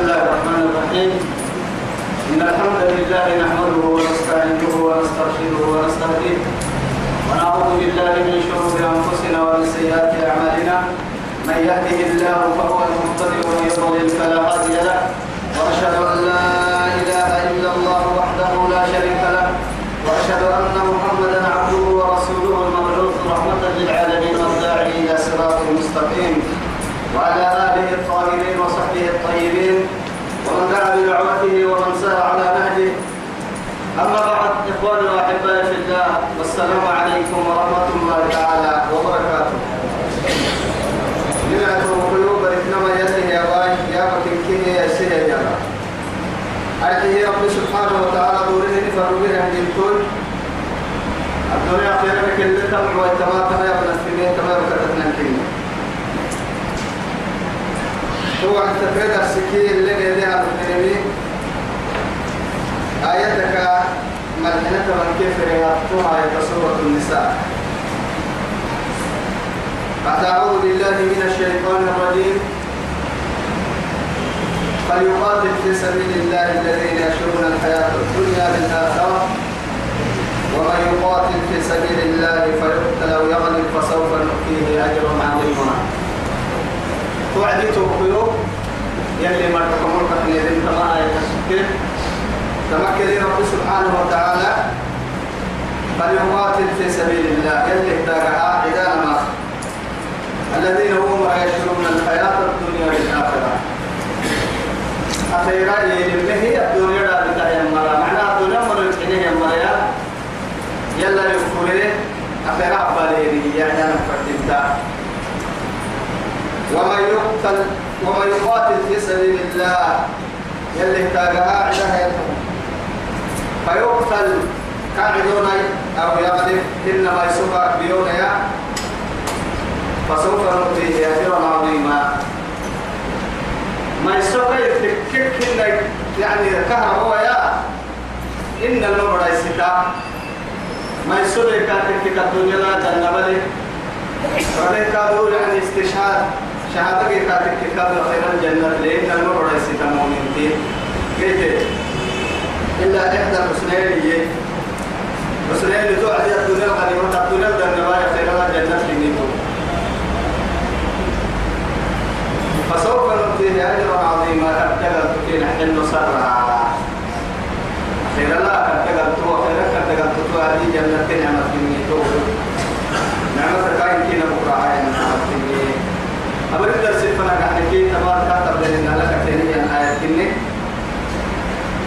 الله الرحمن الرحيم إن الحمد لله نحمده ونستعينه ونسترشده ونستهديه ونعوذ بالله من شرور أنفسنا ومن سيئات أعمالنا من يهده الله فهو المهتدي ومن يضلل فلا هادي له وأشهد أن لا إله إلا الله وحده لا شريك له وأشهد أن محمدا عبده ورسوله المبعوث رحمة للعالمين والداعي إلى صراط مستقيم وعلى آله الطاهرين وصحبه الطيبين ومن دعا بدعوته ومن سار على نهجه أما بعد إخواني وأحبائي في الله والسلام عليكم ورحمة الله تعالى وبركاته. لما قلوب إنما يده يا باي يا مكين كيه يا سيه يا أرجه رب سبحانه وتعالى دوره فربه عند الكل الدنيا خيرا كل تمع وتما تما يا ابن السنين تما وكتتنا الكلمة هو أن تفرد السكين اللي يديها المسلمين آياتك ملحنة من كيف آية سورة النساء. بعد أعوذ بالله من الشيطان الرجيم. فليقاتل في سبيل الله الذين يشرون الحياة الدنيا بالآخرة. ومن يقاتل في سبيل الله فيقتل أو يغلب فسوف نؤتيه أجرا عظيما. توعدي توقيو يلي ما تكمل ذن كما آية تمكن رب سبحانه وتعالى فليقاتل في سبيل الله يلي احتاجها عدانا ما الذين هم يشرون الحياة الدنيا بالآخرة أخيرا يلمه الدنيا لا بتاعي مرة معناها الدنيا مرة يتحنيه مرة يلا يفكره أخيرا عبالي يعني أنا فردتا ومن يقتل ومن يقاتل في سبيل الله يلي تاجها عشاء فيقتل كعدون أو يغلب إنما يسوق بيونيا فسوف نؤتيه أجرا عظيما ما يسوق يتكك إنك يعني كهر هو يا إن المبرا يستا ما يسوق يكاتك الدنيا لا جنبلي ولكن كادوا يعني استشهاد شهادة كاتك كتاب خير الجنة لأن المرء ليس كمؤمن كيف إلا إحدى الحسنين هي حسنين تعدي الدنيا الغنيمة الدنيا الجنة خير الجنة لنيكو فسوف نؤتيه أجرا عظيما كتجل تكين حل سرا خير لا كتجل تو خير كتجل تو هذه جنة نعمة لنيكو نعمة كاين كينا بكرة هاي نعمة لنيكو أبدا درس فنا كحكي تبارك كاتب لنا لك تاني آية كني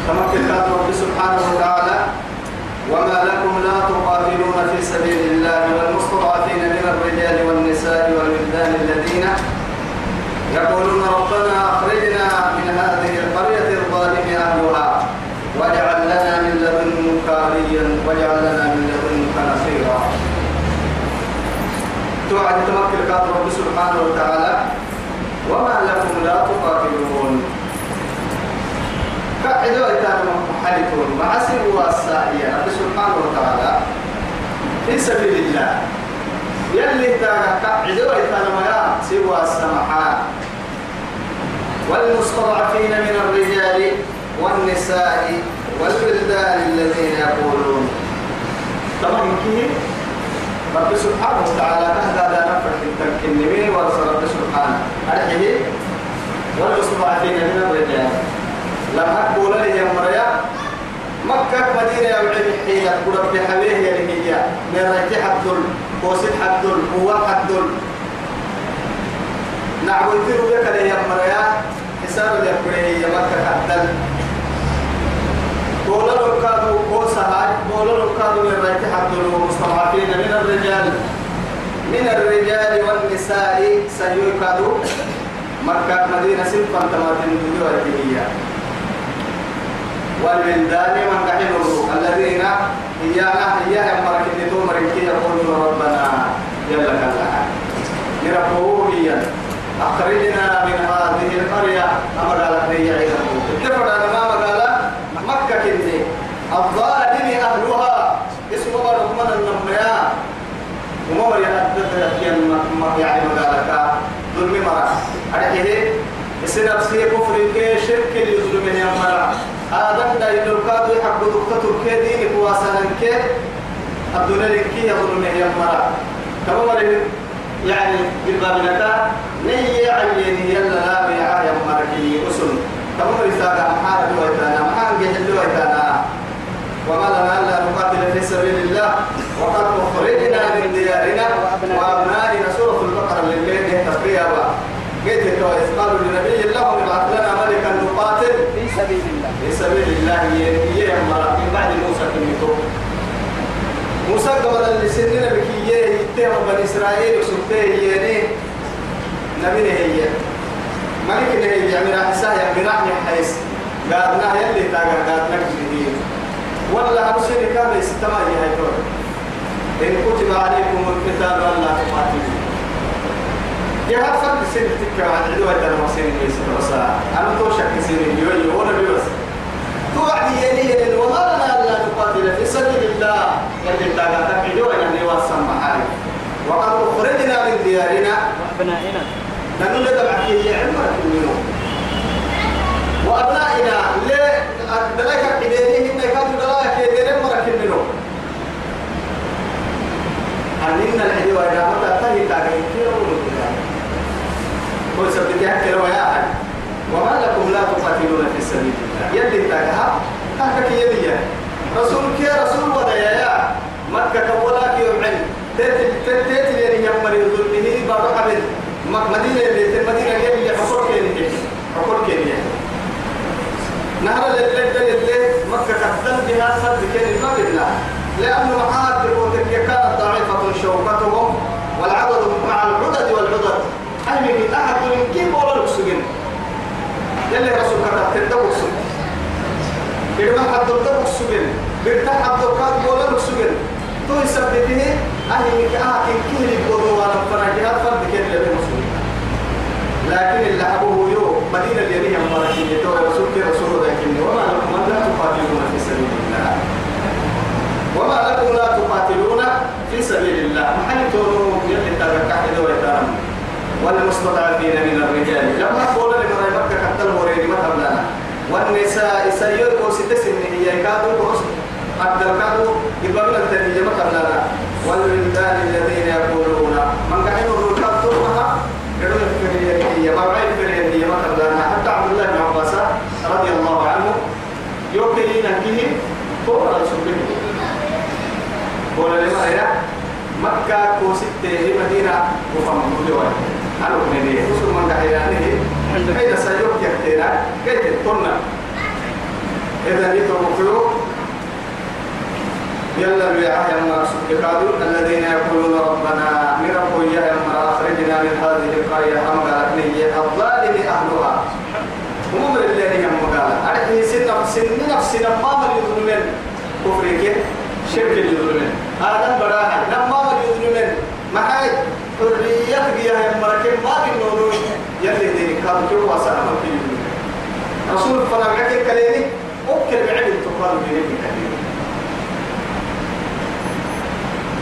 تمكن كاتب رب سبحانه وتعالى وما لكم لا تقاتلون في سبيل الله والمستضعفين من الرجال والنساء والولدان الذين يقولون ربنا أخرجنا من هذه القرية الظالم أهلها واجعل لنا من لدنك وليا واجعل لنا من لدنك نصيرا. توعد تمكن رب سبحانه وتعالى وما لكم لا تقاتلون. إتاكم محلتون مع سوى السائية رب سبحانه وتعالى في سبيل الله. يلي تاك كعدوا إتاكم يا سوى السمحات والمستضعفين من الرجال والنساء والولدان الذين يقولون. طبعا كيف؟ رب سبحانه وتعالى هذا لا نفرح التمكين من ورسول رب سبحانه؟ أرحيه والمستضعفين من الرجال. لم أقول لي يا مريا. مكة مدينة يا وعيد حيلة. قرب في حويه يا لهي من ريت حدل قوسد حدل هو حدل نعبد في ربك يا مريا. حساب اليقريه يا مكة حدل بولا ركادو بوسها بولا ركادو من ريت حدل مستضعفين من الرجال. من الرجال والنساء. سيوكادو مكة مدينة سنفا تماتين. دنيا والولدان من قحلوا الذين إيانا إياها مركين تومركي يقولون ربنا جل كلا نربوه هي أخرجنا من هذه القرية. أمر لي عيدكم اتفق أنا ما مقال مكة كني. الظالم أهلها. اسم بارك من النمياء وما يحدث يعني مقالك ظلم مرة أرحيه السنة بسيء كفر كي شرك يظلمه يا مرا هذا دا يلقى يحب دكتور كي دين كواسنا كي الدنيا لكي يظلمه يا مرا كما يعني بالباب نتا نية عيني يلا لا بيع يا مرا كي أسن. كما رسالة محارب ويتانا محارب يحل ويتانا وما لنا ألا نقاتل في سبيل الله. وقد أخرجنا من ديارنا وأبنائنا سورة البقرة لليل تسبيها قلت إذ قالوا لنبي الله ابعث لنا ملكا نقاتل في سبيل الله. في سبيل الله يا من بعد موسى كنيتو موسى قبل سننا بكي يتهم بني إسرائيل وسبته يني نبي هي ملك هي يعني راح سايا براح حيس قالنا يلي تاجر قالنا كذي ولا أرسل كان يستمع هاي إن كتب عليكم القتال ولا تقاتلوا. جهاد فرد سن تكا عن عدوة المسين ليس رسا أنا توشك سن يوي وأنا بيوس توعد يلي وما لنا ألا نقاتل في سبيل الله. يلي تاغا تكيدوا يعني واسم محارب وقد أخرجنا من ديارنا. وأبنائنا. نقول لك بعكي عمرك منه. وأبنائنا ليه دلائك إليه إن كانوا دلائك إليه مرك منه. أننا الحديوة إذا متى تهي تاغي كيرو هو سبت يحكي روايات وما لكم لا تقاتلون في سبيل الله. يلي تاغها هكك يدي رسول كي رسول ودايا يا مكة كولاك يومعن تيتل تيتل يعني يمر ظلمه بعد قبل. مدينة اللي المدينة اللي حصول كيني حصول كيني نهر اللي اللي مكة كتل بها كيني ما بالله لأنه معاد كانت ضعيفة شوكتهم والعدد مع العدد والعدد. أهمي من أحد من كيف ولا نكسجن يلي رسول كتب تدوك سجن. إذا ما حد تدوك سجن برتاح حد كاد ولا نكسجن تو أهمي من أحد كيف يقولوا ولا فرجها فرد لبي مسلم. لكن اللي أبوه يو مدينة اليمين مباركين يتوى رسول كي رسول لكن وما لكم لا تقاتلون في سبيل الله. وما لكم لا تقاتلون في سبيل الله. محل تونو يلي تركع إذا والمستضعفين من الرجال. لما قول الهورين ما لنا والنساء سيئر وستسن هي كادوا ورسل حتى الكادوا يبقى التنية ما والولدان الذين يقولون من قاعد الركاب ترمها يقول الفريقية ما بعيد الفريقية ما لنا حتى عبد الله بن عباس رضي الله عنه يوكلين به فوق رسول قول لما مكة كوسته مدينة وفهم مدوان أنا من وصل من دحيانه حين سيوك يكتينا كيف تطلنا إذا يتوقعوا يلا بيعاه يا سبحانه الذين يقولون ربنا نربو يا يما أخرجنا من هذه القرية أمغالك نية الظالم أهلها. هم من الذين يم قال. أرحي سن سن نفسنا ما من يظلمن كفرك شرك يظلمن هذا براها لما من يظلمن محاي. حريتك يا مركب. ما بنورو يلي دينك كان جو واسع ما رسول فرقك الكلامي أكل بعلم تقال بينك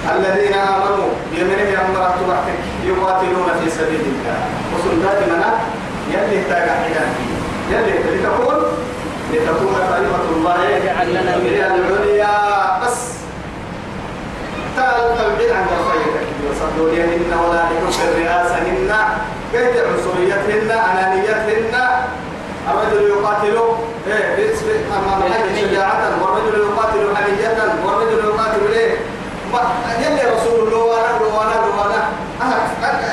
الذين آمنوا بيمنه أمرت وقتك يقاتلون في سبيل الله. وصل دائما يلي تاقع يلي لتكون لتكون كلمة الله. هي العليا. بس. تعال البدع عن الخير وصدوا لهن ولا لحب الرئاسة هن قيد عنصريتهن أنانيتهن. الرجل يقاتل إيه أمام الحج شجاعة والرجل يقاتل حنية والرجل يقاتل إيه؟ يلي رسول الله وأنا وأنا وأنا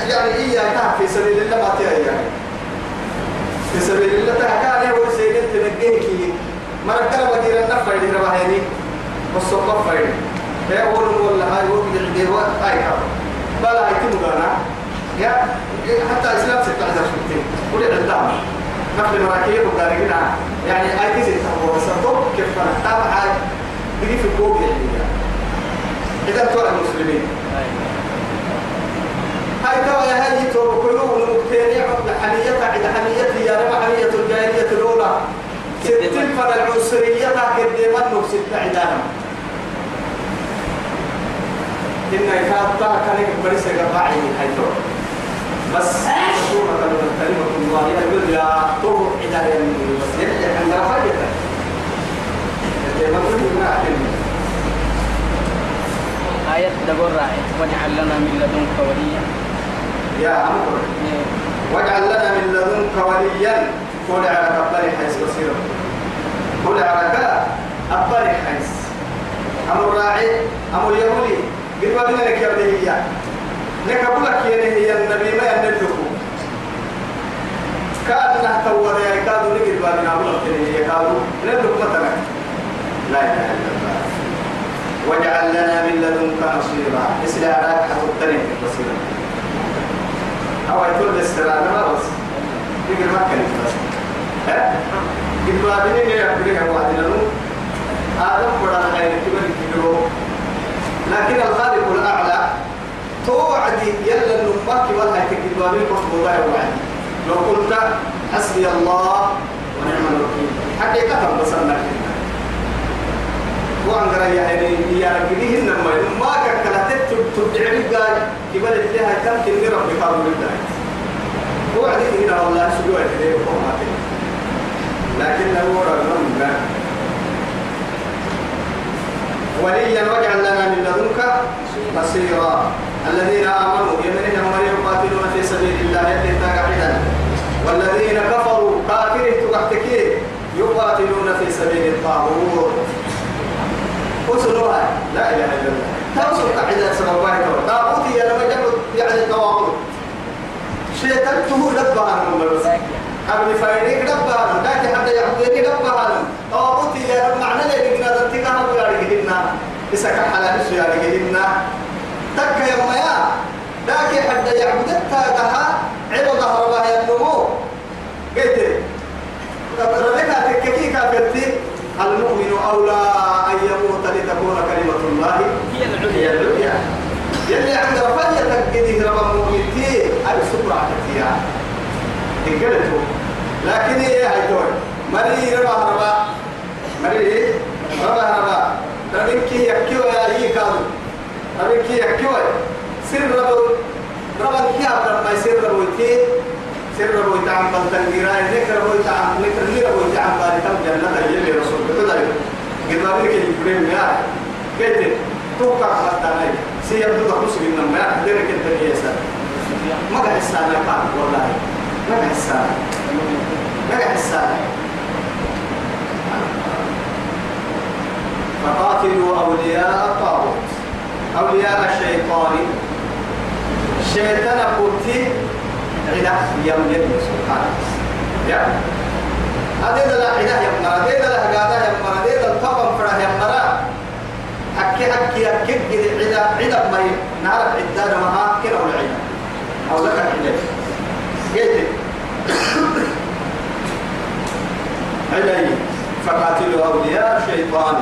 يعني إياك في سبيل الله ما تيجي في سبيل الله تهكاني هو سيدنا تنجيه كي. النفع اللي ربحيني والصبح فايد هي أول ولا هاي وقت اللي هو هاي بلا كم قانا يا حتى إسلام ستة عشر سنتين قولي عدام نفل مراكيب وقارقنا يعني هاي كيسي تحبوا بسطو كيف تابع هاي. بيجي في الكوب يعني. إذا ترى المسلمين. هاي ترى هاي ترى قلوب المبتدع حنية عند حنية يا رب حنية الجاهلية الأولى. ستين فر العنصرية كد منه ستة عدانا إن كاتا كان يكبر سجباعي هاي ترى. بس سورة كلمة الله يقول لا تروح إلى يمين بس يلي عند يا مدري ما أكلمك آية دقور راعي واجعل لنا من لدنك وليا. يا عمرو واجعل لنا من لدنك وليا. قول على كبر حيث بصيره قول على كبر حيث أمر راعي أمر يهولي قل ما بنا لك يا ابني لك أقولك يا هي النبي ما ينبلك كاد نحتوى يا كاد نقل ما بنا أقولك يا كاد نبلك مثلا لا إله إلا الله. واجعل لنا من لدنك نصيرا. اسلا راك حتى بصيرا. أو يقول الاستراحة ما بس يقول ما كان بس ها؟ يقول أبني يا أبني واحد لنو آدم قرآن غير كبر كبره لكن الخالق الأعلى توعدي يلا النمك ولا تكتب أبني كتب وعدي لو قلت حسبي الله ونعم الوكيل. حقيقة بصرنا. كنا وعن قرأي يعني يا رجليه إنما ما كلا تدعي قال كبر لها كم كني ربي قالوا لله وعد هنا والله سجوا إليه وقوم لكن هو رجل وليا واجعل لنا من لدنك نصيرا. الذين آمنوا يمنهم من يقاتلون في سبيل الله يتقعدا والذين كفروا كافر تقحتكي يقاتلون في سبيل الطاغوت. وسنوها لا إله إلا الله. توصل قاعدة سبب واحد طاغوت يا لما جبت يعني التواضع شيطان تهو دبها من المرسل قبل فايدك دبها ذاك حتى يعبدك دبها طاغوت يا رب. معنى لك إن ذاتك هم يارجهن إسا كحلا إسو يارجهن تك يا ميا ذاك حتى يعبدك تاقها عبد هربها ينمو قلت ربك تككي كافرتي؟ المؤمن أولى أن يموت لتكون كلمة الله؟ هي العليا. يلي عند رفاية تقديه رب المؤمنتي أي سبرة كتيا تقلته لكن هي هاي دول مري ربا ربا. مري ربا ربا. ربك يكيو يا هي كادو. ربك يكيو. سر ربو. ربا كيا ربا. سر ربو تي سر ربو تعم بلتنجرا ذكر ربو تعم ذكر لي ربو تعم باري تم جنة يلي رسول كتدري قد ما بيك يبرم يا قلت توقع حتى ناي سيبدو خلص من ما يحضرك أنت يا ما قاعد السنة كان والله. ما قاعد السنة ما قاعد السنة فقاتلوا أولياء الطاغوت. أولياء الشيطان. الشيطان قلت عدا يوم يد سبحانه. يا. هذا لا عدا يوم مرة هذا لا قاعدة يوم مرة هذا الطبم فرح يوم مرة أكي أكي أكي عدا عدا ما نعرف عدة ما كنا ولا عدا أو لك عدا. قلت علي فقاتلوا أولياء الشيطان.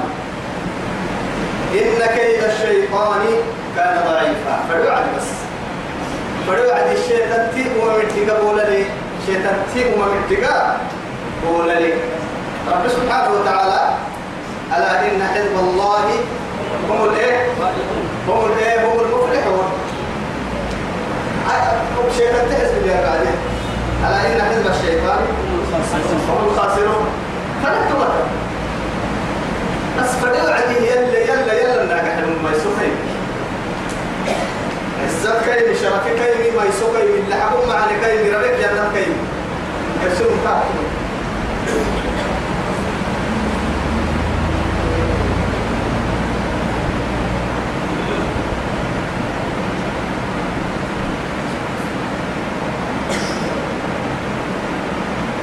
إن كيد الشيطان كان ضعيفا. فليوعد بس فليوعد الشيطان تيب ومتقى بولا لي شيطان تيب ومتقى بولا لي رب سبحانه وتعالى ألا إن حزب الله هم الإيه هم الإيه هم المفلحون. شيطان تحزب يا بعدين ألا إن حزب الشيطان هم الخاسرون. فلا تبقى بس فدل عدي يلا يلا يلا ناجح ما يسوقي الزاد كاي شرف كاي ما يسوقي اللي حبوا معنا كاي ربك جنة يرسلون كاي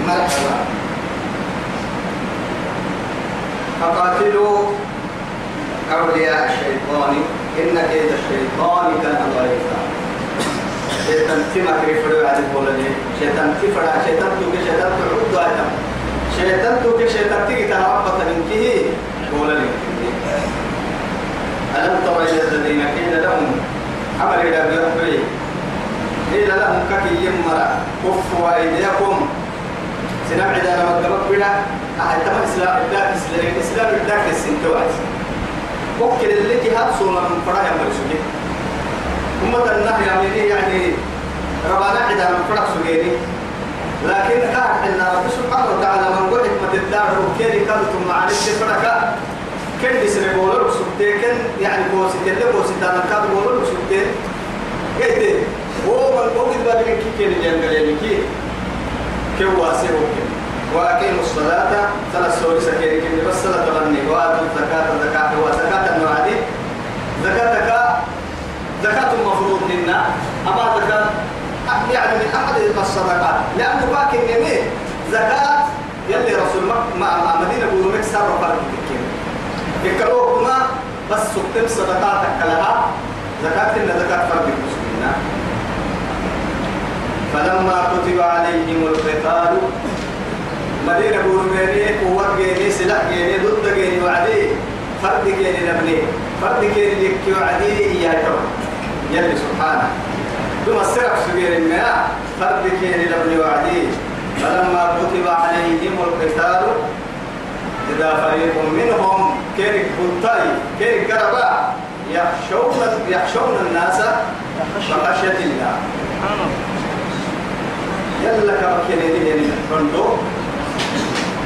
مرحبا فقاتلوا أولياء الشيطان إن كيد الشيطان كان ضعيفا شيطان تما كريفرو عاد بولني شيطان تفرع شيطان توك شيطان تعود آدم. شيطان توك شيطان تيجي تهربط من كيه؟ بولني. ألم تر إلى الذين قيل لهم عمل إلى بيربي قيل لهم ككي يمرا كفوا أيديكم. سنبع إذا لما قبل بلا. أحد تم إسلام إداك إسلام إداك السنتوات وكل اللي جهاد صورة من فرح يمر سجي أمة النهي يعني يعني ربنا إذا من فرح سجيني. لكن كان إن رب سبحانه وتعالى من قلت ما تدار وكيري كنتم مع نفس فرقة كن يسمى بولر سبتي كن يعني بوسيتي اللي بوسيتي أنا كان بولر سبتي قلت هو من قوة بابك كي كي الجنة كي. كي واسع وكي وأقيموا الصلاة. ثلاث سوري سكيري كي بس صلاة تغني وآتوا الزكاة زكاة. وزكاة النوعدي زكاة المفروض منا أما زكاة يعني من أحد الصدقات لأنه باكي يمين زكاة. يلي رسول مع مدينة سار فرق كيكين يكروهما بس سكتم صدقاتك لها. زكاة إن زكاة فرق المسلمين فلما كتب عليهم القتال مدينة بورميني قوة جيني سلاح جيني ضد جيني وعدي. فرد جيني نبني فرد جيني لك وعدي يا تو يلي سبحانه. ثم السرق سجير الماء جيني نبني وعدي. فلما كتب عليهم القتال إذا فريق منهم كيرك بطاي كيرك كربا يخشون يخشون الناس خشية الله. يلا كبكيني دي يعني فندو.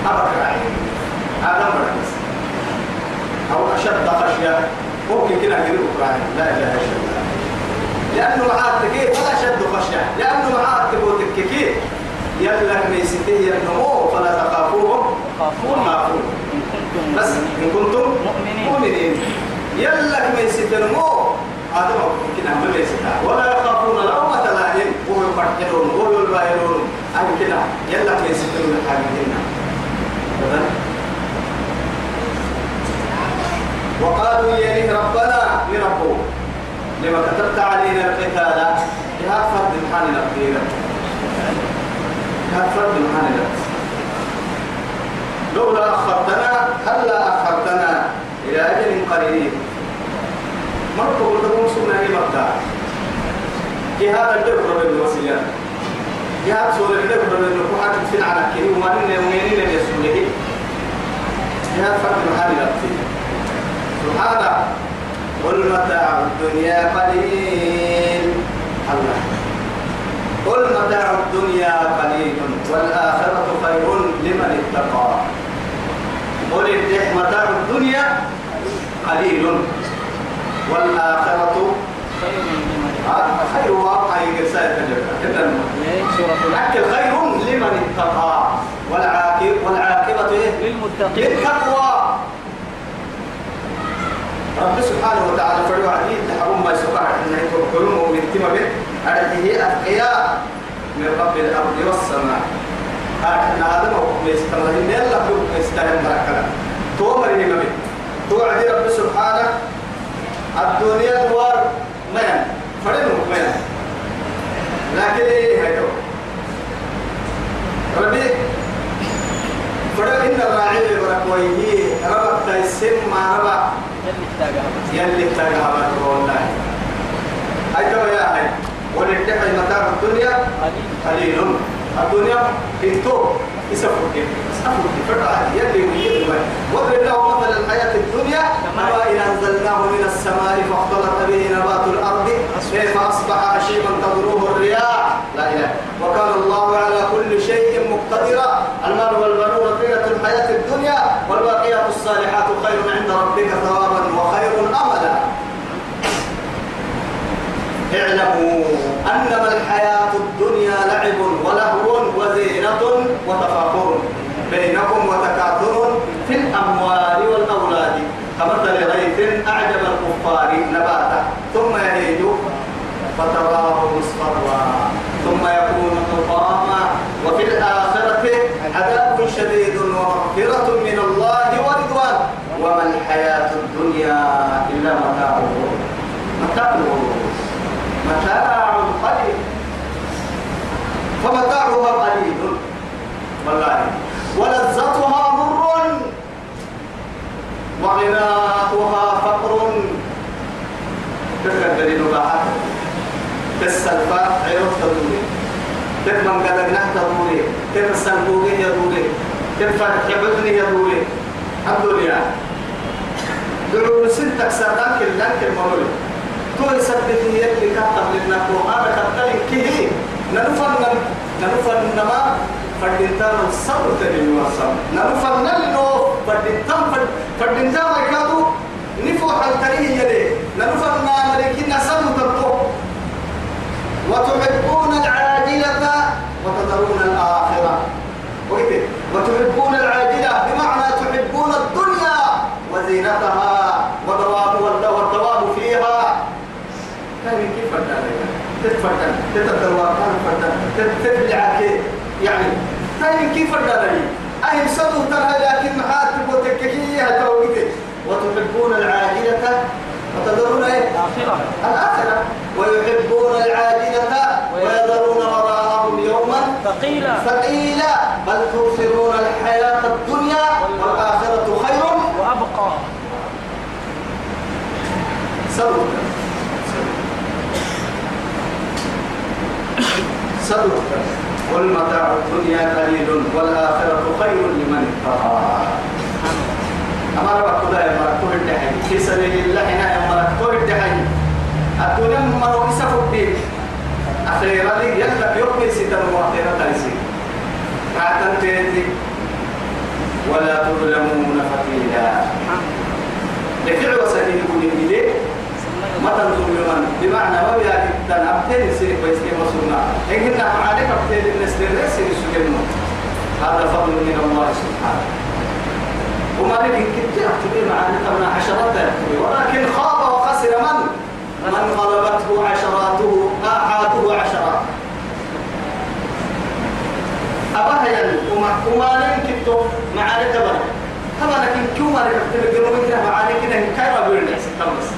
أبكر عين هذا مركز أو أشد خشية. ممكن كده كده لا إله إلا الله. لأنه معاك كيف؟ ولا أشد خشية. لأنه تبوتك كيف؟ يلا ميسته النمو فلا تخافوهم. وخافون كنتم بس إن كنتم مؤمنين. مؤمنين. يلا ميسته هذا ما ممكن أهم ميسته ولا يخافون لومة لائم وهو يفرحون وهو يباهرون. أي كده يلا ميسته من حاجتنا وقالوا يا ربنا لربه لما كتبت علينا القتال محل نقدينا يا فرد محل لولا أخرتنا هلا أخرتنا إلى أجل قريب قلت لكم سنة مبدأ جهاد الدكتور بالوسيلة جهاد سورة الدكتور بالنقوحات في كريم وما نين يومين يسوله جهاد فرد محل نقدينا سبحانه قل متاع الدنيا قليل. الله. قل متاع الدنيا قليل والآخرة خير لمن اتقى. قل متاع الدنيا قليل والآخرة خير لمن آه، خير وابقى يقرساية الجنة إيه، سورة الحج الأكل خير لمن اتقى والعاقبة والعاقبة؟ للمتقين. للتقوى. رب سبحانه وتعالى فروا عديد تحرم ما يسوع إنه يتوكلون ومن تم به. هذه أتقياء من رب الأرض والسماء. هذا هذا ما يستمر يلا يستمر مركنا تو مريم به توعد رب سبحانه. الدنيا دوار مين؟ فرنو مين لكن إيه هيدو ربي. فرق إن الراعي بركويه ربك تيسم ما ربك. يلي احتاجها تاجها والله. كما يا هاي وللتحي متاع الدنيا قليل. الدنيا انتو يسفر كيف يسفر كيف يلي ويلي واضرب له مثل الحياة الدنيا كما إن أنزلناه من السماء فاختلط به نبات الأرض كيف أصبح هشيما تضروه الرياح؟ لا إله. وكان الله على كل شيء مقتدرا. المال والبنون زينة الحياة الدنيا الصالحات خير عند ربك ثوابا وخير أملا اعلموا أنما الحياة الدنيا لعب ولهو وزينة وتفاخر بينكم وتكاثر في الأموال والأولاد. كمثل غيث أعجب الكفار نباته ثم يهيج فتراه مصفرا ثم يكون حطاما وفي الآخرة عذاب شديد ومغفرة من الله ورضوان وما الحياة إلا متاع الغرور متاع الغرور متاع قليل. فمتاعها قليل. والله. ولذتها مر وغناؤها فقر. تلك الدليل راحت تسلفا عيوب تدوري تكمن قدر نحت دوري ترسل بوغي يدوري تفرح حبذني يدوري الدنيا. دعوا ستك سردان كلان كلمة تو يثبت يدي كتب لنا قرآن كتب كه ننفن ننفن نما فردينتا الصبر تبين وصم ننفن نلنو فردينتا فردينتا ما يكادو. نفو حل تريه يدي ننفن ما ملكين نسم تبقو وتحبون العاجلة وتذرون الآخرة. وتحبون العاجلة وزينتها ودواب والدواب فيها. كان كيف فردان تتفردان تتدواب كان فردان تتبلع يعني كان كيف فردان أي صدو ترى لكن محاتب وتككيها توقيت وتحبون العاجلة؟ وتذرون إيه؟ آخرة الآخرة. ويحبون العاجلة؟ ويذرون وراءهم يوما ثقيلة ثقيلا. بل تؤثرون الحياة الدنيا والآخرة خير. وأبقى. سلوك سلوك والمتاع الدنيا قليل والآخرة خير لمن اتقى. أما ربك كذا يا مركوه الدحي في سبيل الله هنا يا مركوه الدحي الدنيا مرو إسف الدين أخيرا لي يلك يقبل ستر وأخيرا تنسي كاتن تيتي ولا تظلمون فتيلا. لفعل وسكين يقول لي ما تنظر لمن بمعنى ما بيا كتان أبتين سير بيس كي مسلنا إن كنا هذا فضل من الله سبحانه. وما لك كنت كما عشرات ولكن خاب وخسر من؟ من غلبته عشراته آحاته عشرات أباها يلي وما وما لك كنت إن كايرا بيرنا ستمس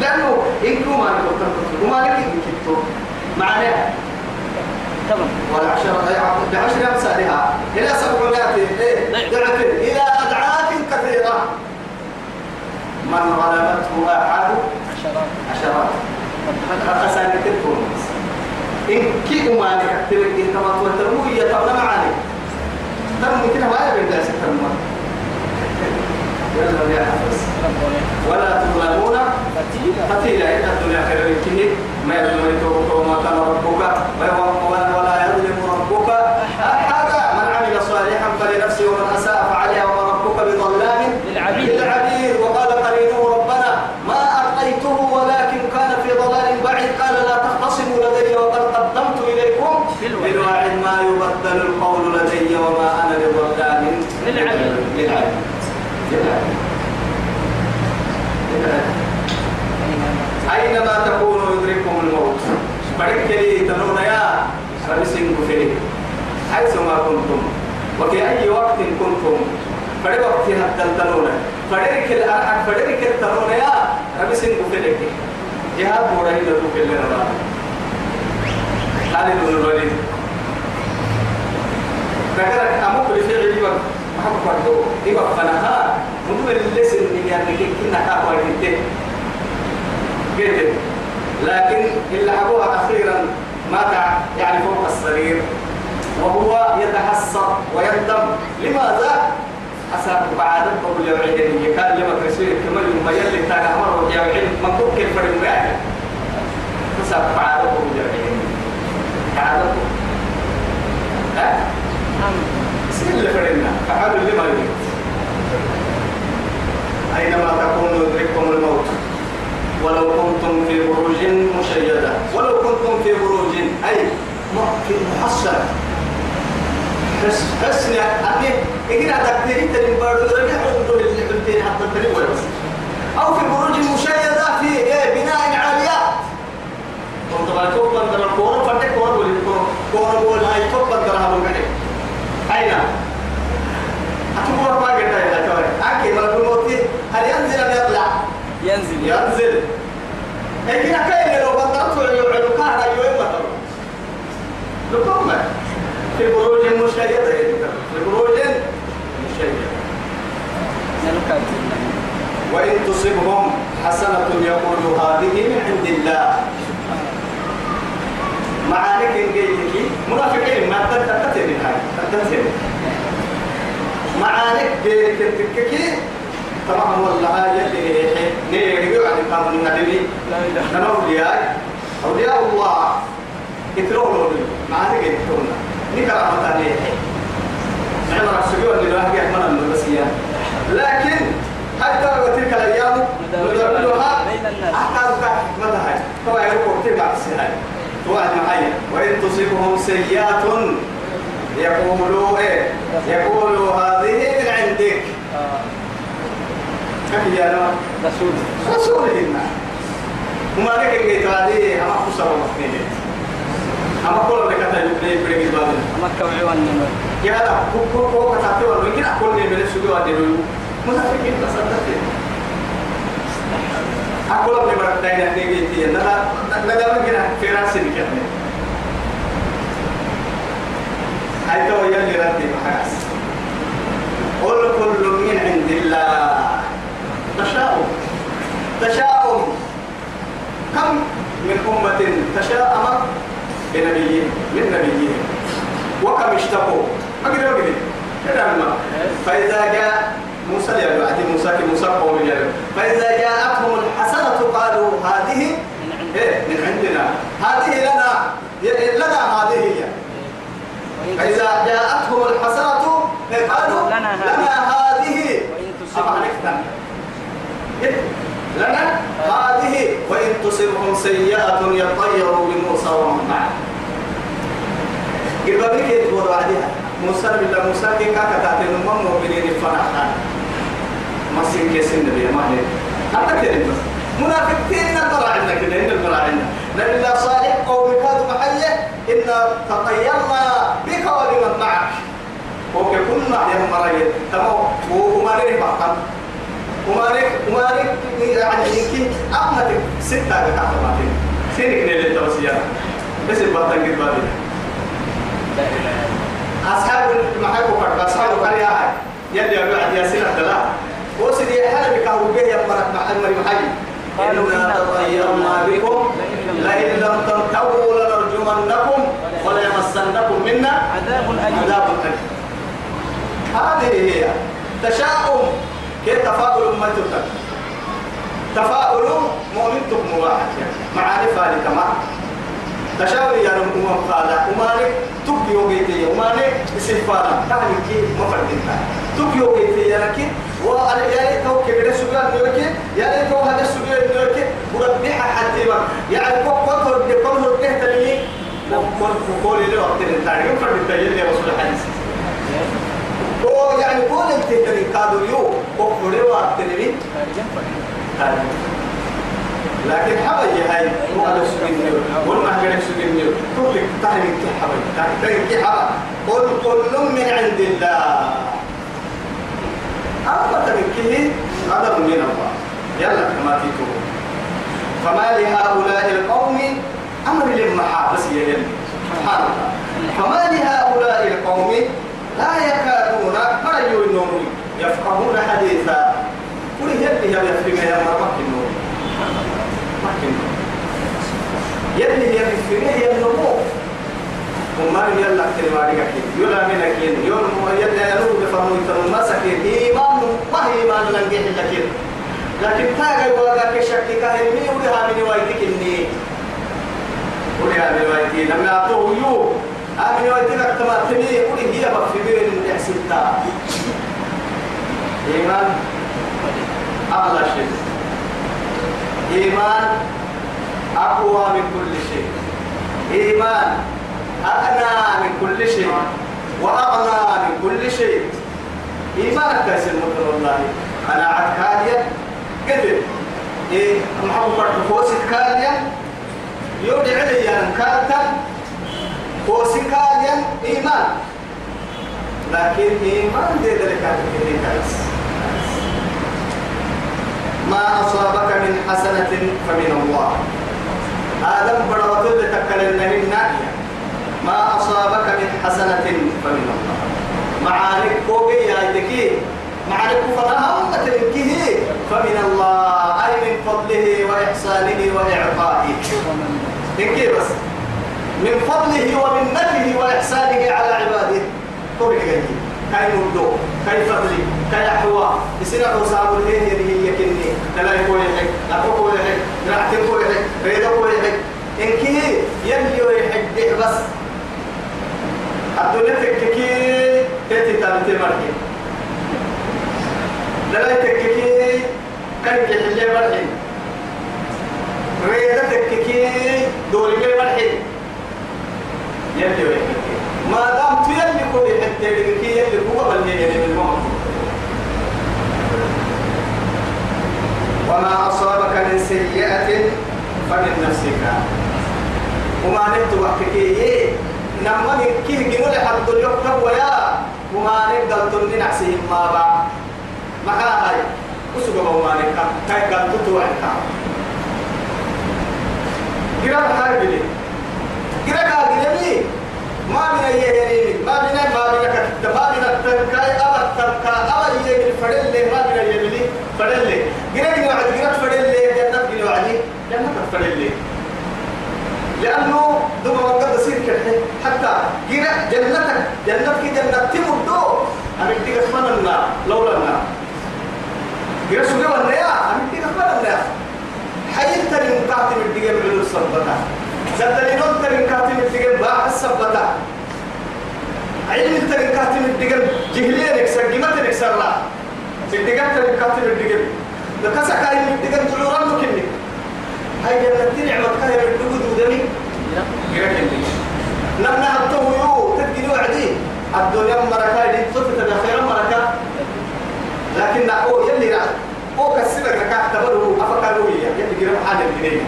لأنه إن كما لك أكتبي وما لك إن كنت معناها تمام. والعشرة بعشر أمثالها. إلى سبعمائة إيه؟ ضعف إلى أضعاف كثيرة. من غلبته أحد؟ عشرات. عشرات. أسان تلفون إن كي أمانك أكتبك إن تقول هي تبنى معاني. ترمي كده ما يبين داسة ترمى يلا يا حفظ ولا تظلمون فتيلة إن الدنيا خير منك ما يظلم يتوقع ما كان ربك ولا ولا يظلم ربك أحدا من عمل صالحا فلنفسه ومن أساء فعليها وما ربك بظلام للعبيد. للعبيد وقال قرينه ربنا ما ألقيته ولكن كان في ضلال بعيد قال لا تختصموا لدي وقد قدمت إليكم. بالوعد ما يبدل القول لدي وما أنا بظلام للعبيد. للعبيد للعبيد للعبيد أينما تكونوا يدرككم الموت برك لي تنون يا ربسين فيه حيثما كنتم وفي أي وقت كنتم فدي وقت حتى تنون فدرك الأرحك فدرك التنون يا ربسين فيه جهاد مورهي لدو في اللي خالد بن الوليد ذكرت أمك لفعل يوم محمد فردو إيوه فنها منذ اللسن اللي يعني كنا كاكوا جدين قلت لكن اللي حبوها أخيرا مات يعني فوق السرير وهو يتحسر ويندم لماذا؟ حسب بعد قبل يوعدني كان لما كرسي كمال يوم يلي تاga مر يوعد ما كنت كيف فرد معي حسب بعد قبل يوعدني بعد ها؟ اللي فردنا فحاول اللي ما يريد أينما تكونوا يدرككم الموت ولو كنتم في بروج مشيدة. ولو كنتم في بروج أي في محصنة حس حسن أني إجينا تكتير تريم بارو رجع عندو اللي بنتين حتى تريم ولا بس. أو في بروج مشيدة في إيه بناء عاليات كنت بقى توب بندر الكورة فتك كورة ولي كورة. بول هاي توب بندر هذا مكاني أين؟ أتبور ما قلت يا توي أكيد ما الموت هل ينزل أم يطلع ينزل. ينزل لكن كاين لو بطلت يوعد كهرا يوم بطل لكم في بروج مشيدة في بروج مشيدة وإن تصبهم حسنة يقول هذه من عند الله معانك إن جيتك منافقين ما تتتتين هاي تتتين معانك تككي طبعا والله يلي نيجي عن قانون النبي. لا إله. أنا أولياء. أولياء الله. له معانك يتلوه نكرا متاني نعم رسول الله لا يحمل المدرسية لكن حتى تلك بين الناس. حتى أذكر حكمتها طبعا يقول بعد السنة توعد معي. وإن تصبهم سيئات يقولوا إيه؟ يقولوا هذه من عندك. آه. كم يا نوع رسول. رسولهن وما لك اللي هذه أما خسر مخنين أما كل اللي كتا يبني يبني بابنا أما كوعي والنمر يا لا كو كو كو كتاتي ولا يمكن أقول لي من السجود هذه منافقين تصدقين أقول لك مرة تانية نيجي تي نلا نلا ممكن في رأسي بكرة تو يلي ردي بحاس قل كل من عند الله. تشاؤم. تشاؤم. كم من أمة تشاءم بنبيين من نبيين وكم اشتكوا ما قدروا ما. فإذا جاء موسى يا بعد موسى كي موسى قوم فإذا جاءتهم الحسنة قالوا هذه إيه من عندنا هذه لنا ي- لنا هذه هي وإن فإذا جاءتهم الحسنة إيه، قالوا لنا هذه. لنا هذه. وإن أما تصبهم عرفنا إيه؟ لنا هذه. وإن تصبهم سيئة يطيروا بموسى ومن معه. قبل بك يتبور بعدها موسى بالله موسى كي كاكا تاتي نمم مؤمنين فرحان ما سين كيس النبي ما هي كده بس. منافقين نقرا عندنا كده إن عندنا نبي الله صالح قوم كانوا محية إن تطيرنا بك وبمن معك. وكي كنا يا مريم تمام وما نريد بحثا وما نريد وما نريد يعني يمكن أحمد ستة بتاعت بعدين سينك نيل التوسيا بس البطن قد بعدين لا. أصحاب المحاكم فرق أصحاب القرية هاي يلي أبو عدي ياسين الدلاء وسيدي حلبي كهو به يمرك مع المري قالوا إنا تطيرنا بكم لئن لم تنتهوا لنرجمنكم وليمسنكم منا عذاب أليم هذه هي تشاؤم. كيف تفاؤل أمتك؟ تفاؤل مؤمنتك مباحث معارفة لكما تشاؤم يا رب أمم قادة ومالك تبقي وقيتي. ومالك استغفارا تعني كي مفردين تبقي وقيتي يا لكي وأنا يا ليت هو كبير السجاد نيوكي يا ليت هو هذا السجاد نيوكي وربيها حتى ما يعني كوك كوك هو بيكون هو بيهتلي وقول لي وقت التاريخ فرد التجلي رسول الحديث يعني كل التهتري كادوا يو وقولي وقتلي لكن حبي هاي هو على سجن قلنا هجرك سجن كل تهري كي حبي تهري كي قل كل من عند الله. أما تبكيه غضب من الله يلا كما تيتو. فما لهؤلاء القوم؟ أمر للمحا بس يا يلي سبحان الله. فما لهؤلاء القوم؟ لا يكادون مرجو النور يفقهون حديثا قل يلي يا يفهم يا مرمك النور مكن يلي هي في هي النمو وما يلا كلمة كين يلا من كين يوم يلا يلو بفهموا يتنو ما سكين إيمان ما هي إيمان لنجح لكن لكن تاجي ولا كشك كهني ولها من وايتك إني ولها من وايتي لما أعطوه يو وايتك أكتما تمي ولي هي بفهمين من يحسبتا إيمان؟ أغلى شيء. إيمان أقوى من كل شيء. إيمان أغنى من كل شيء. وأغنى من كل شيء. إيمانك كاسر مطر والله أنا عد كاليا قدر. إيه؟ محمد فوسك كاليا يودي علي أن كالتا فوسك كاليا إيمان لكن إيمان دي ذلك كاليس ما أصابك من حسنة فمن الله آدم بروتل تكلمنا ما أصابك من حسنة فمن الله معارك كوبي يا دكي معارك فلها أمة لكيه فمن الله أي من فضله وإحسانه وإعطائه دكي بس من فضله ومنته وإحسانه على عباده. كوبي جاي كاي مردو كاي فضلي كاي أحوى. يصير حساب الليل يلي يكني تلاقي كوي حك أكو كوي حك نعتي كوي حك ريدا كوي حك إنكي يلي يحك بس. الدنيا تككي تأتي تابتي مرحي لا تككي كان كحلي مرحي. ريدا تككي دوري مرحي. يلي ويحكي ما دام تيلي كل حتى يلي يلي هو بل يلي بالموت وما أصابك من سيئة فمن نفسك وما نبت وحكي إيه نما كيه جنول حد اليوم ويا وما نقدر تنين عسيهم ما بعد ما هاي وسوق ما نكا كاي قال تتوعك قرار هاي بلي قرار هاي ما من أيه ما من ما من كت ما من التركاي أبد تركا أبد يجي فرد لي ما من أيه بلي فرد لي قرار قرار قرار فرد لي جنة علي جنة فرد لي لأنه زدني نون تري مكاتب الدقيقة باع الصبتة علم تري مكاتب الدقيقة جهلية نكسر قيمة نكسر لا. الدقيقة تري مكاتب الدقيقة لكسا كاين الدقيقة تلوران مكني هاي جنة نعمة كاين الدقود ودمي. قرأ كني لما حطوه يو تدقي وعدي الدنيا مركا دي صفت بخير مركا لكن هو يلي رأى هو كسبك لك اعتبره أفكاره يلي قرأ حال الجنيه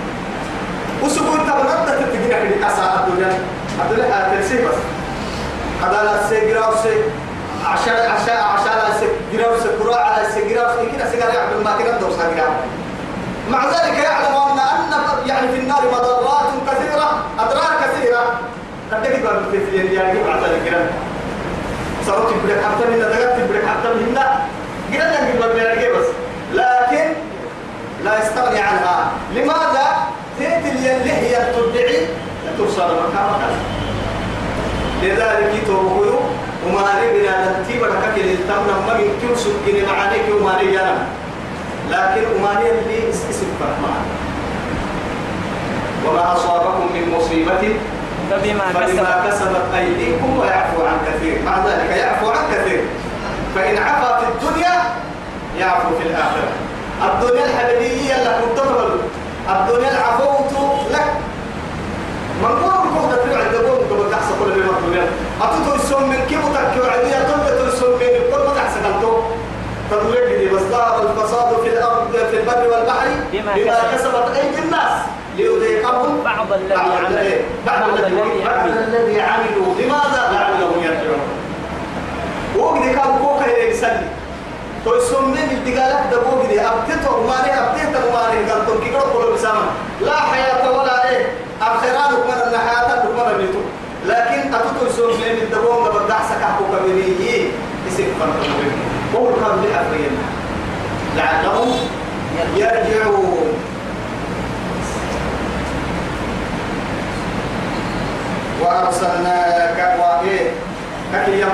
وسبوت تبرد تتجينا في كاسا الدنيا. الدنيا هتنسي بس. هذا لا سيجرا وسي عشان عشان عشان لا سيجرا وسكرا على سيجرا وسي كده؟ سيجرا يعمل ما كده دوس سيجرا مع ذلك يعلم أن أن يعني في النار مضرات كثيرة أضرار كثيرة. قد تجد في يعني مع ذلك صارت تبرك حتى من دقات تبرك حتى من هنا. كده نجيب بس. لكن لا يستغني عنها. لماذا؟ تيت اللي هي تدعي توصل مكانها لذلك توقيو وما نبنا نتيب لك التمنى ما يمكن سكين معانيك وما نبنا لكن وما نبني اسم فرحمان وما أصابكم من مصيبة فبما كسبت فبما كسبت أيديكم ويعفو عن كثير. مع ذلك يعفو عن كثير فإن عفا في الدنيا يعفو في الآخرة. الدنيا الحبيبية لك متفضل الدنيا العفوت لك. من قول كوحدة في العدة قول قبل تحسن كل بما الدنيا أتوتو السم من كيف تركي وعدية تلبت السم من كل ما تحسن أنتو تدورك دي بس الفساد في الأرض في البر والبحر بما كسبت. أيدي الناس. ليذيقهم بعض الذي بعض عمل الذي بعض الذي عملوا. لماذا لعلهم يرجعون؟ وقد كان كوكا يسلي تو سمين الدقالك دبوك دي أبتتو ماري أبتتو ماري قال تو كي قلوا بسما لا حياة ولا إيه أبخيران من النحياة من بيتو لكن أتتو سمين الدبوك قبل دعسك حقوك بنيه اسم فرق وهو كان لأفرين لعلهم يرجعون وأرسلناك وإيه كيم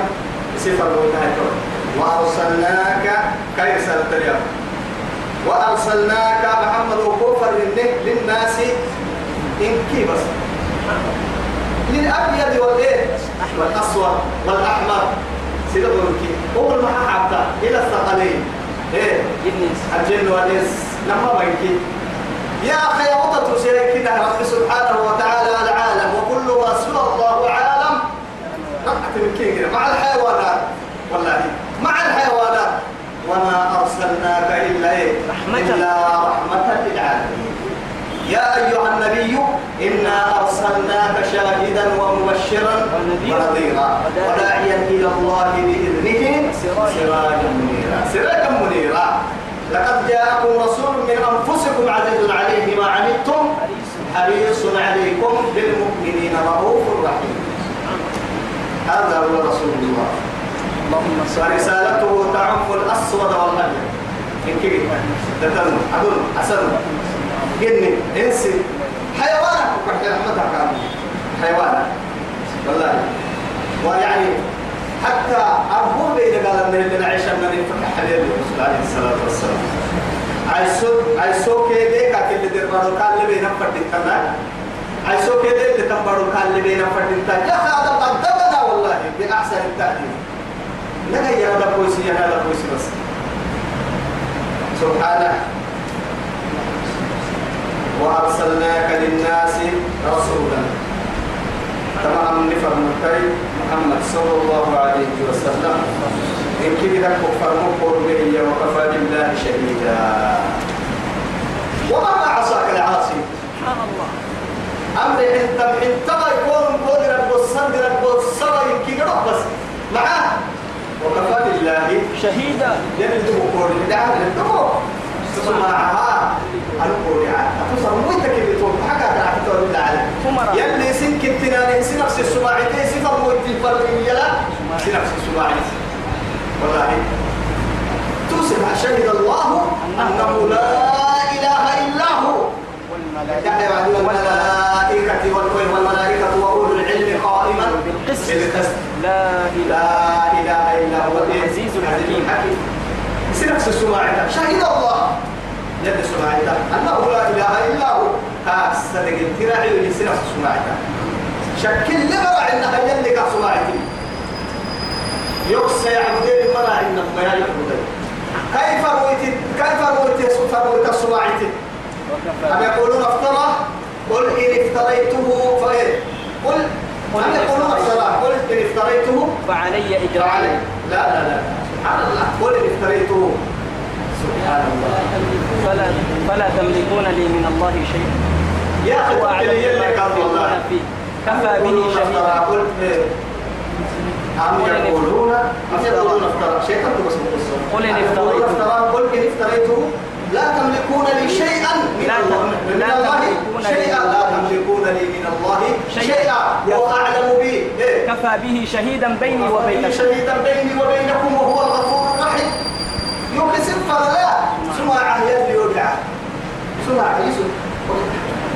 صفر وتهجر وأرسلناك كيف سنة اليوم وأرسلناك محمد وكفر للناس إن كي بس. للأبيض والإيه؟ والأسود والأحمر. سيدة بركي هو المحا حتى إلى الثقلين. إيه؟ الجن والإنس. لما بيكي يا أخي وضعت سيكنا رب سبحانه وتعالى العالم وكل ما سوى الله عالم. رقعت من والله مع الحيوانات. وما أرسلناك إلا إيه رحمة. إلا رحمة للعالمين يا أيها النبي إنا أرسلناك شاهدا ومبشرا ونذيرا. وداعيا. إلى الله بإذنه. سراجا منيرا سراجا منيرا لقد جاءكم رسول من أنفسكم عزيز عليه ما عنتم حريص عليكم بالمؤمنين رؤوف رحيم هذا هو رسول الله اللهم صل ورسالته تعم الأسود والأبيض. إن كيف تتم عدل حسن جن إنس. حيوانات وكحي رحمتك كامل حيوانات والله. ويعني حتى أبوه بين قال من اللي نعيش من يفتح حليل الرسول عليه الصلاة والسلام. عيسو عيسو كيدي كاك اللي دربارو كان اللي بينا فردتنا عيسو كيدي اللي تنبارو كان اللي بينا فردتنا يا هذا قدمنا والله بأحسن التأديب. نجي هذا كويسي هذا كويسي بس. سبحانه. وأرسلناك للناس رسولا. تمام نفر مكي محمد صلى الله عليه وسلم. إن كده كفر مقر به وكفى بالله شهيدا. وما عصاك العاصي؟ سبحان الله. أمر انت انت ما يكون قدر البصر البصر كده بس معاه شهيدا. يلد بقول دعاء للدمو سمعها القول يعني أتصل وين تكلم تقول؟ حاجة على تقول ثمرة. يلي سن كنتنا سن نفس السماعي سفر موتي فرق يلا. سن نفس السماعي. والله. تسمع شهد الله أنه لا إله إلا هو. والملائكة. والملائكة والملائكة وأولو العلم قائما بالقسط. لا إله. إلا هو. العزيز الحكيم. سنفس السماعة. شهد الله. يد السماعة. أنه لا إله إلا هو. كاس صدق. التراعي ولسنفس السماعة. شكل لبرع إنها يلي كسماعتي يقصى يعبدين المرأة إنه ما يعبدين كيف رويت؟ كيف رويت رويت السماعتي أم يقولون افترى؟ قل إن افتريته فإيه قل أم يقولون افترى قل إن افتريته. فعلي إجرامي لا لا لا. سبحان الله. قل إن افتريته. سبحان الله. فلا فلا تملكون لي من الله شيئا. يا أخي هو قلت أعلم لي بما يلي قال تفعلون والله فيه. كفى به شهيدا. قل. أم يقولون أم يقولون افترى. بس القصة قل إن افتريته. قل إن افتريته. لا تملكون لي شيئا من الله. شيئا. لا تملكون لي من الله شيئا. شيئا هو أعلم به إيه. كفى به شهيدا بيني وبين وبينكم. شهيدا بيني وبينكم وهو الغفور الرحيم. يكسب فلا سمع يلي يودع سمع يسوع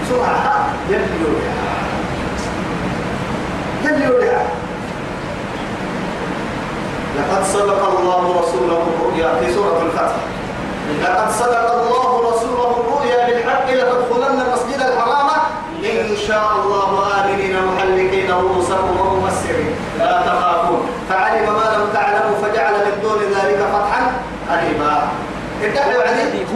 سمع يلي يودع يلي يودع لقد صدق الله رسوله الرؤيا في سورة الفتح. لقد صدق الله رسوله الرؤيا بالحق لتدخلن المسجد الحرام. إن شاء الله آمنين محلقين. رؤوسكم وممسرين لا تخافون. فعلم ما لم تعلموا فجعل من دون ذلك فتحا قريبا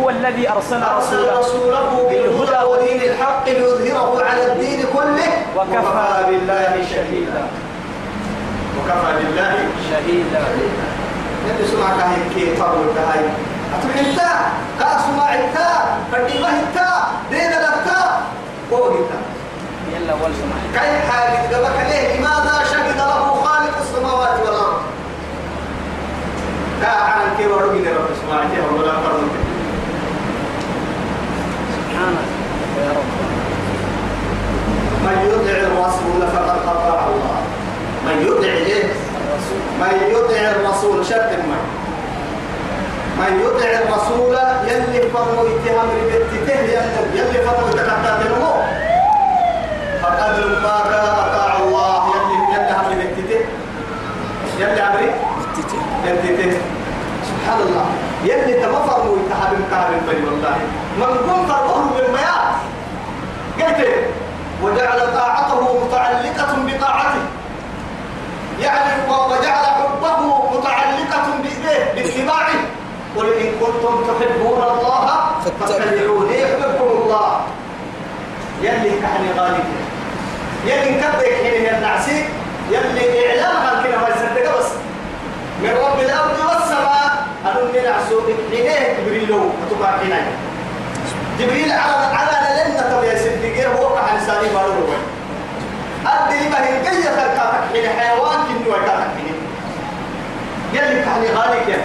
هو الذي أرسل أرسل رسوله بالهدى ودين الحق ليظهره على الدين كله. وكفى بالله شهيدا. وكفى بالله شهيدا. يلي سمعك هاي كي فرق هاي أتحنتا كاسمع التا فديمه التا دين التا فوق التا يلا والسمع كيف حاجة قبك ليه لماذا شهد له خالق السماوات والأرض؟ كاعان كي ورقي رب سمعتي ولا فرق سبحانك. يا رب. من يطع الرسول فقد أطاع الله. من يطع إيه؟ من يطع الرسول شرط ما من يطع الرسول يلي فرمو اتهام ربتته يلي يلي فرمو تكتات نمو فقد لما أطاع الله. يلي يلي هم ربتته يلي عمري ربتته سبحان الله. يلي تما فرمو اتهام كامل بني والله. من قم فرموه بالمياه قلت وجعل طاعته متعلقة بطاعته. يعني وجعل حبه متعلقة بإيه؟ باتباعه. قل إن كنتم تحبون الله فاتبعوني يحببكم الله. يلي كحني غالي. يلي كبك حين النعسي يلي إعلام عن كنا ما يصدق بس. من رب الأرض والسماء أنني نعسو حينيه جبريل وتبع حينيه جبريل على على لنا تبي يصدقه هو كحن لساني بارو أدري ما هي جاية خلقاتك من حيوان كنو وكاتك من يلي كحني غاليك يا.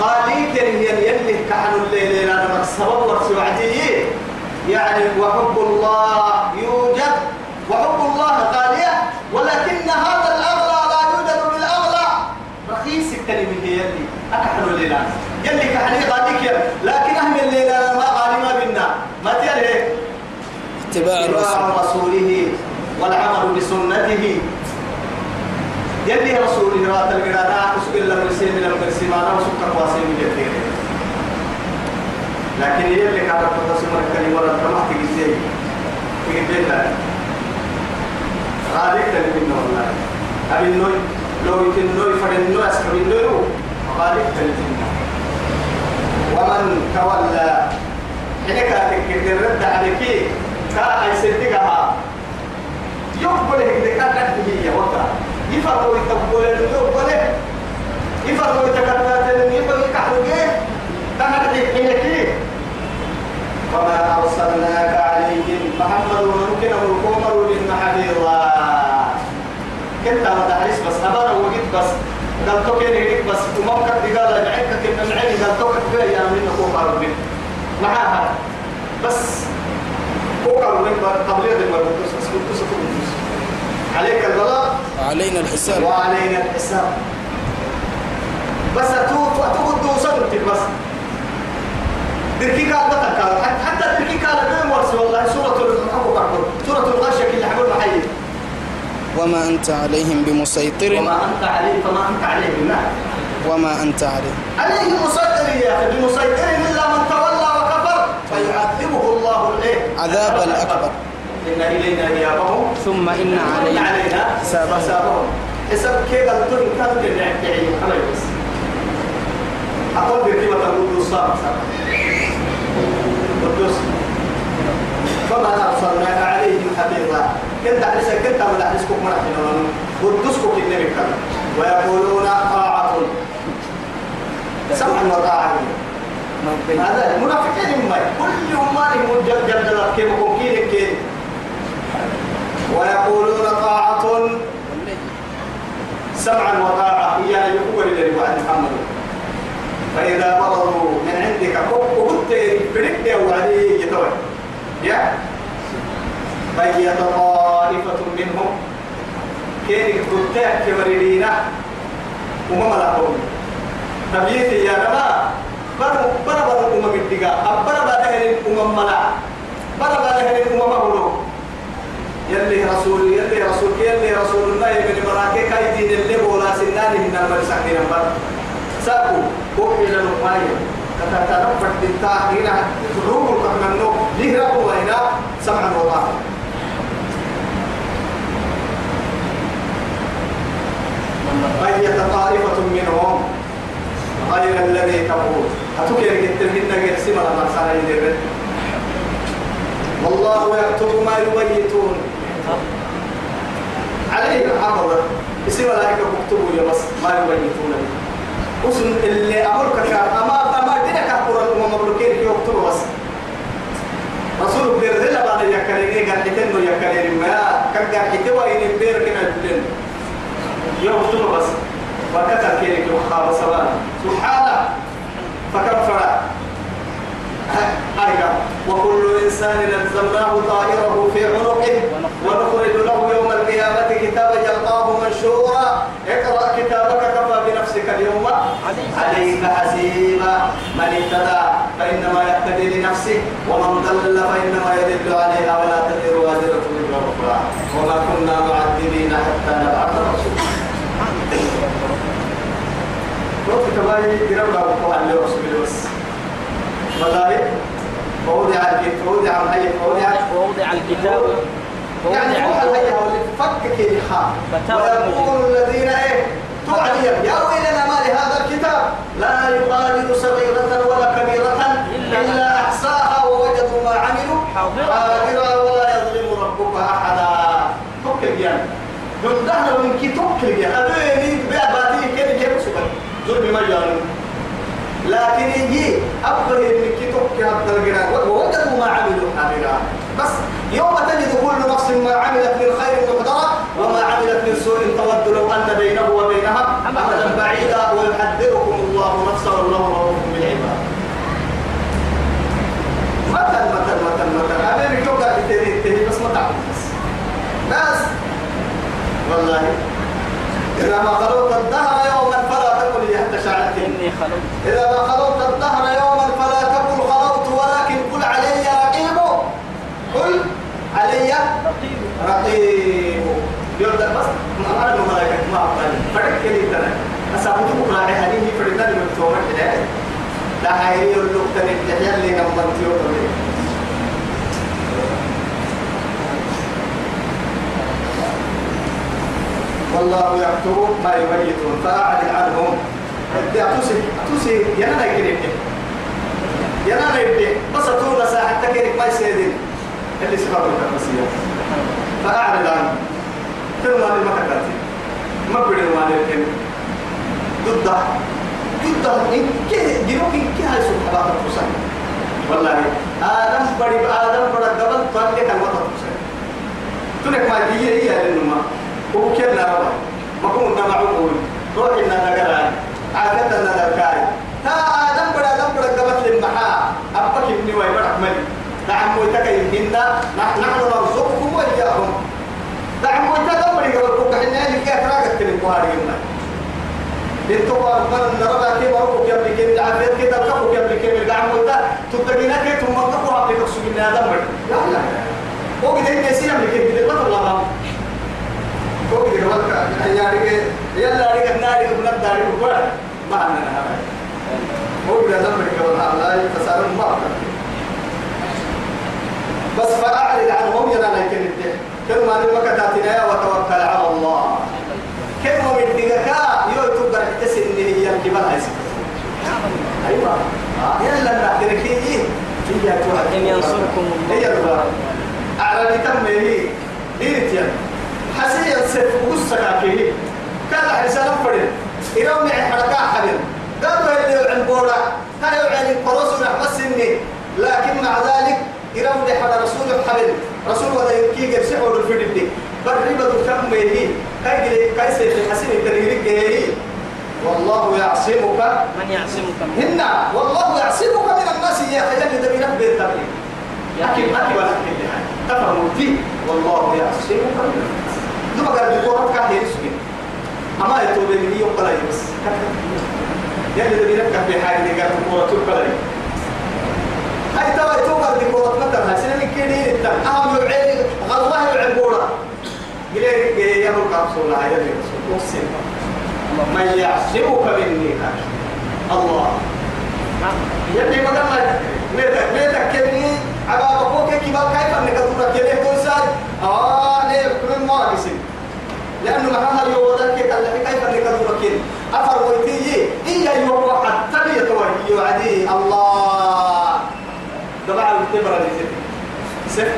غاليك يلي يلي كحنو الليل لنا السبب ورسوعتي يعني وحب الله يوجد وحب الله غالية ولكن هذا الأغلى لا يوجد بالأغلى رخيص الكلمة هي يلي أكحنو الليل يلي كحني غاليك لكن أهم الليل ما غالي ما بنا ما تيالي اتباع رسوله والعمل بسنته. يلي رسول رات القراءة أسق الله مرسي من المرسيمانا وسك قواسي من يتير لكن يلي كانت تقسم الكلمة رتمح تجزي تجزي لا غالي كلمة والله أبي النوي لو يتن النوي فرن النوي أسكر النوي غالي كلمة ومن تولى حين كانت الرد عليك كان يصدقها يقبل هيك كان هي وقع. يفرقوا يتقبل يقبل. يفرقوا يتكلم يقبل. يكحرجه تهدي حينك وما أرسلناك عليهم محمد ممكن القمر من حفيظا كنت تعرف بس أبرا وجيت بس. قال تو كان هيك بس. وما كنت قال بعدك كنا معي قال تو كنت يا من قمر من معاها. بس. قمر من تبليغ المرقص بس كنت سكوت عليك البلاغ علينا الحساب. وعلينا الحساب. بس أتوت وأتوت دوسنت بس. دركي قال بتك حتى دركي قال بين ورس والله. سورة الحقوق سورة الغاشية اللي حقول محيي. وما أنت عليهم بمسيطر. وما أنت عليه فما أنت عليه بالله وما أنت عليه عليه مسيطر يا أخي بمسيطر إلا من تولى وكفر فيعذبه الله الإيه؟ عذابا الأكبر. إن إلينا إيابهم ثم إن علينا علينا حسابهم. حساب كيف قلتون كان كنا نحكي أنا بس أقول بكلمة القدوس صار قدوس. فما أرسلناك عليهم حفيظا. كنت أحرسك كنت أمد أحرسكم مرحبا قدوسكم النبي كان. ويقولون طاعة. سمعا وطاعة هذا المنافقين ما كل ما لهم جل جل كيف كيف كيف؟ ويقولون طاعة. سمعا وطاعة. هي يقول لله وعد محمد فإذا برزوا من عندك وقلت بريك وعدي يتوي يا بيت طائفة منهم كيف قلت كبرينا وما ملكهم تبيتي يا جماعة برا برا برا أمم الدقاء برا برا هن أمم ملا برا برا هن أمم هلو يلي رسول يلي رسول يلي رسول الله من مراكي كاي دين اللي بولا سنان من المرسكين بر ساكو وحي للماية كتتنفر بالتاء هنا روح الكحمنو ليه ربو هنا سمعا وطاعة بيت طائفة منهم غير الذي تقول أتوكي التلهن غير لما صار يدير والله يكتب ما يبيتون عليه الحفظ اسم ملائكة يكتبوا يا بس ما يبيتون وسن اللي أمرك أما أما دينك أقول الأمم مملوكين يكتبوا بس. رسول بير ذلا بعد يكرين قال حتنو يكرين ما كان قال حتوا إن بير كنا جلن يكتبوا بس. وكتب كيرك وخاب سواء سبحانه فكفر أيضا وكل إنسان ألزمناه طائره في عنقه. عليك حسيبا. من اهتدى فإنما يهتدي لنفسه ومن ضل فإنما يدل عليها ولا تزر وازرة وزر أخرى وما كنا معذبين حتى نبعث رسولا. وقت كباري قرب وقوع اللي رسول بس مذاهب ووضع الكتاب ووضع الهيئة ووضع ووضع الكتاب يعني هو واللي تفكك الخاء فترى ويقول الذين إيه؟ تعلم يا ويلنا ما لهذا الكتاب؟ لا يغادر صغيرة ولا كبيرة إلا أحصاها ووجدوا ما عملوا. حاضرا. ولا يظلم ربك أحدا. توكل يعني جندها من كي توكل يعني أبيني بأباتي كيف يجيب سبب ظلم ما يعني لكن يجي أفضل من كي حتى القرآن ووجدوا ما عملوا حاضرا. بس يوم تجد كل نفس ما عملت من خير محضرة وما عملت أمدا بعيدا ويحذركم الله نفسه والله رؤوف بالعباد. مثل مثل مثل مثل أبي بيجوك تهي تهي بس ما تعمل بس. والله. إذا ما خلوت الدهر يوما فلا تقل شعرك. إني خلقت إذا ما خلوت الدهر يوما فلا تقل خلوت ولكن قل علي رقيب قل علي رقيب رقيب يرد بس ما أنا ملائكة ما أقبل فرق كلي ترى أسابتك راعي هذه فرقنا من تومر كده لا حيري اللوك تاني تحيا اللي نمبر تيو تبي والله يكتب ما يبيتون فأعرض عنهم أتوسي أتوسي ينا يكريك ينا يبدي بس أتونا ساعة تكريك ما يسيدين اللي سبب الكرسية فأعرض عنهم كل ما ما كتبت ما بدي ما لكن ضد ضد إن كه جنوك إن كه هاي سبحان الله والله آدم بدي آدم بڑا قبل تاني كان ما تفسر تنك ما. هي هي لأنه هو كنا ربع ما كون نمعون روح إننا نقرأ عادتنا نذكاري تا آدم بڑا آدم بڑا قبل للمحا أبك ابني ويبرك ملي نعم ويتك يمكننا نحن نرزقكم وإياهم. نعم ويتك بڑي قبل كوك حنا اللي كيف راقت كلمة يتسارون ما بس فأعرض عنهم يلا لكن كل ما نبقى تاتنا وتوكل على الله كل ما من دقيقة يو تقدر تحس إن هي الكبار هاي أيوة آه يلا نحترك هي إن ينصركم الله. هي الغرب أعلى تم هي ديرت يعني حسيا سيف قصة كاكيه كان حسنا فرد إيران معي حركة حبيب قالوا اللي عن بورا كان يوعي القروس ونحبس إني لكن مع ذلك إيران دي حدا رسول حبيب رسول ولا يكي قرسي حول الفرد دي بريبة كم هي كاي سيف حسين التنيرك هي والله يعصمك من يعصمك؟ من هن. والله يعصمك من الناس يا خيال ده بينبه التبليغ لكن ما في ولا كل حاجة تفهموا دي والله يعصمك من الناس. دوما قال بكورة كان يسكن. أما يتوب من يوم بلا بس. يعني ده بينبه بحاجة دي قال بكورة تبلا هاي توا يتوب قال بكورة مثلا هاي سنة كده التم أهم يعين غلطه يعين بورا قلت يا ابو كابسولا هاي اللي رسول من يعصمك مني الله. يلي ما قال ليتك ليتك كني عبا بقوك كيف كيف تقول كليه كل سال آه ليه؟ كل ما قسم لأنه ما هذا يوضك كيف كيف أنك تقول كليه أفر ويتي هي يوم حتى يتوهي يعدي الله. دبع التبر اللي سيف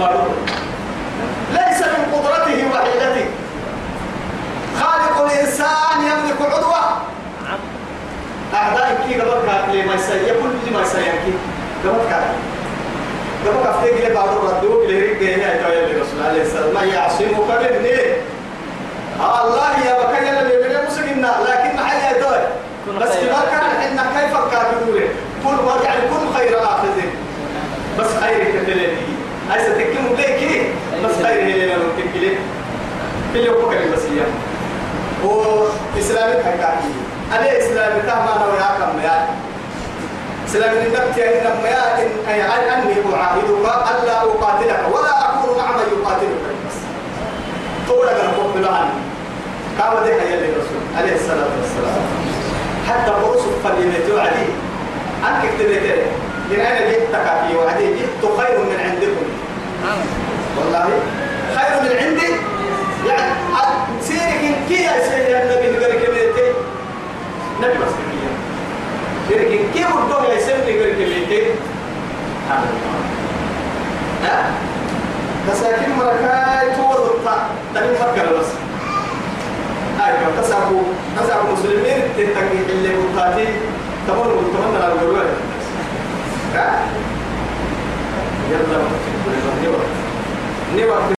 ليس من قدرته وحيلته. كاتلي ما يسير كل ما يسير كي قبل كاتلي قبل كفتي كي بعد الردو كي ريك جاي هاي توي الرسول عليه السلام ما يعصمك مني الله يا بكي يلا بيبني مسكنا لكن ما حي توي بس كما كان إن كيف كاتلوه كل ما يعني كل خير آخذين بس خير كتلي هاي ستكلم ليكي بس خير هي لنا تكلي كل يوم كلمة بس هي هو إسلامي حكاكي أنا إسلامي أنا وياكم يا إسلامي نبت يا إن أي أني أعاهدك ألا أقاتلك ولا أكون مع من يقاتلك أنا أقول بلاني كما دي حيا الرسول عليه الصلاة والسلام حتى برس فليمت وعدي أنك اكتبت من أين جئتك في وعدي جئت خير من عندكم نعم والله خير من عندي يعني سيرك كي يا سيدي النبي نقول كلمتين نبي بس لكن كي ودوه يا سيدي نقول كلمتين ها؟ تساكن مركاي تور تاني فكر بس كم تساكو؟ تساكو مسلمين تتقي اللي بطاتي تمر تمر على الجوال ها؟ يلا. نوقف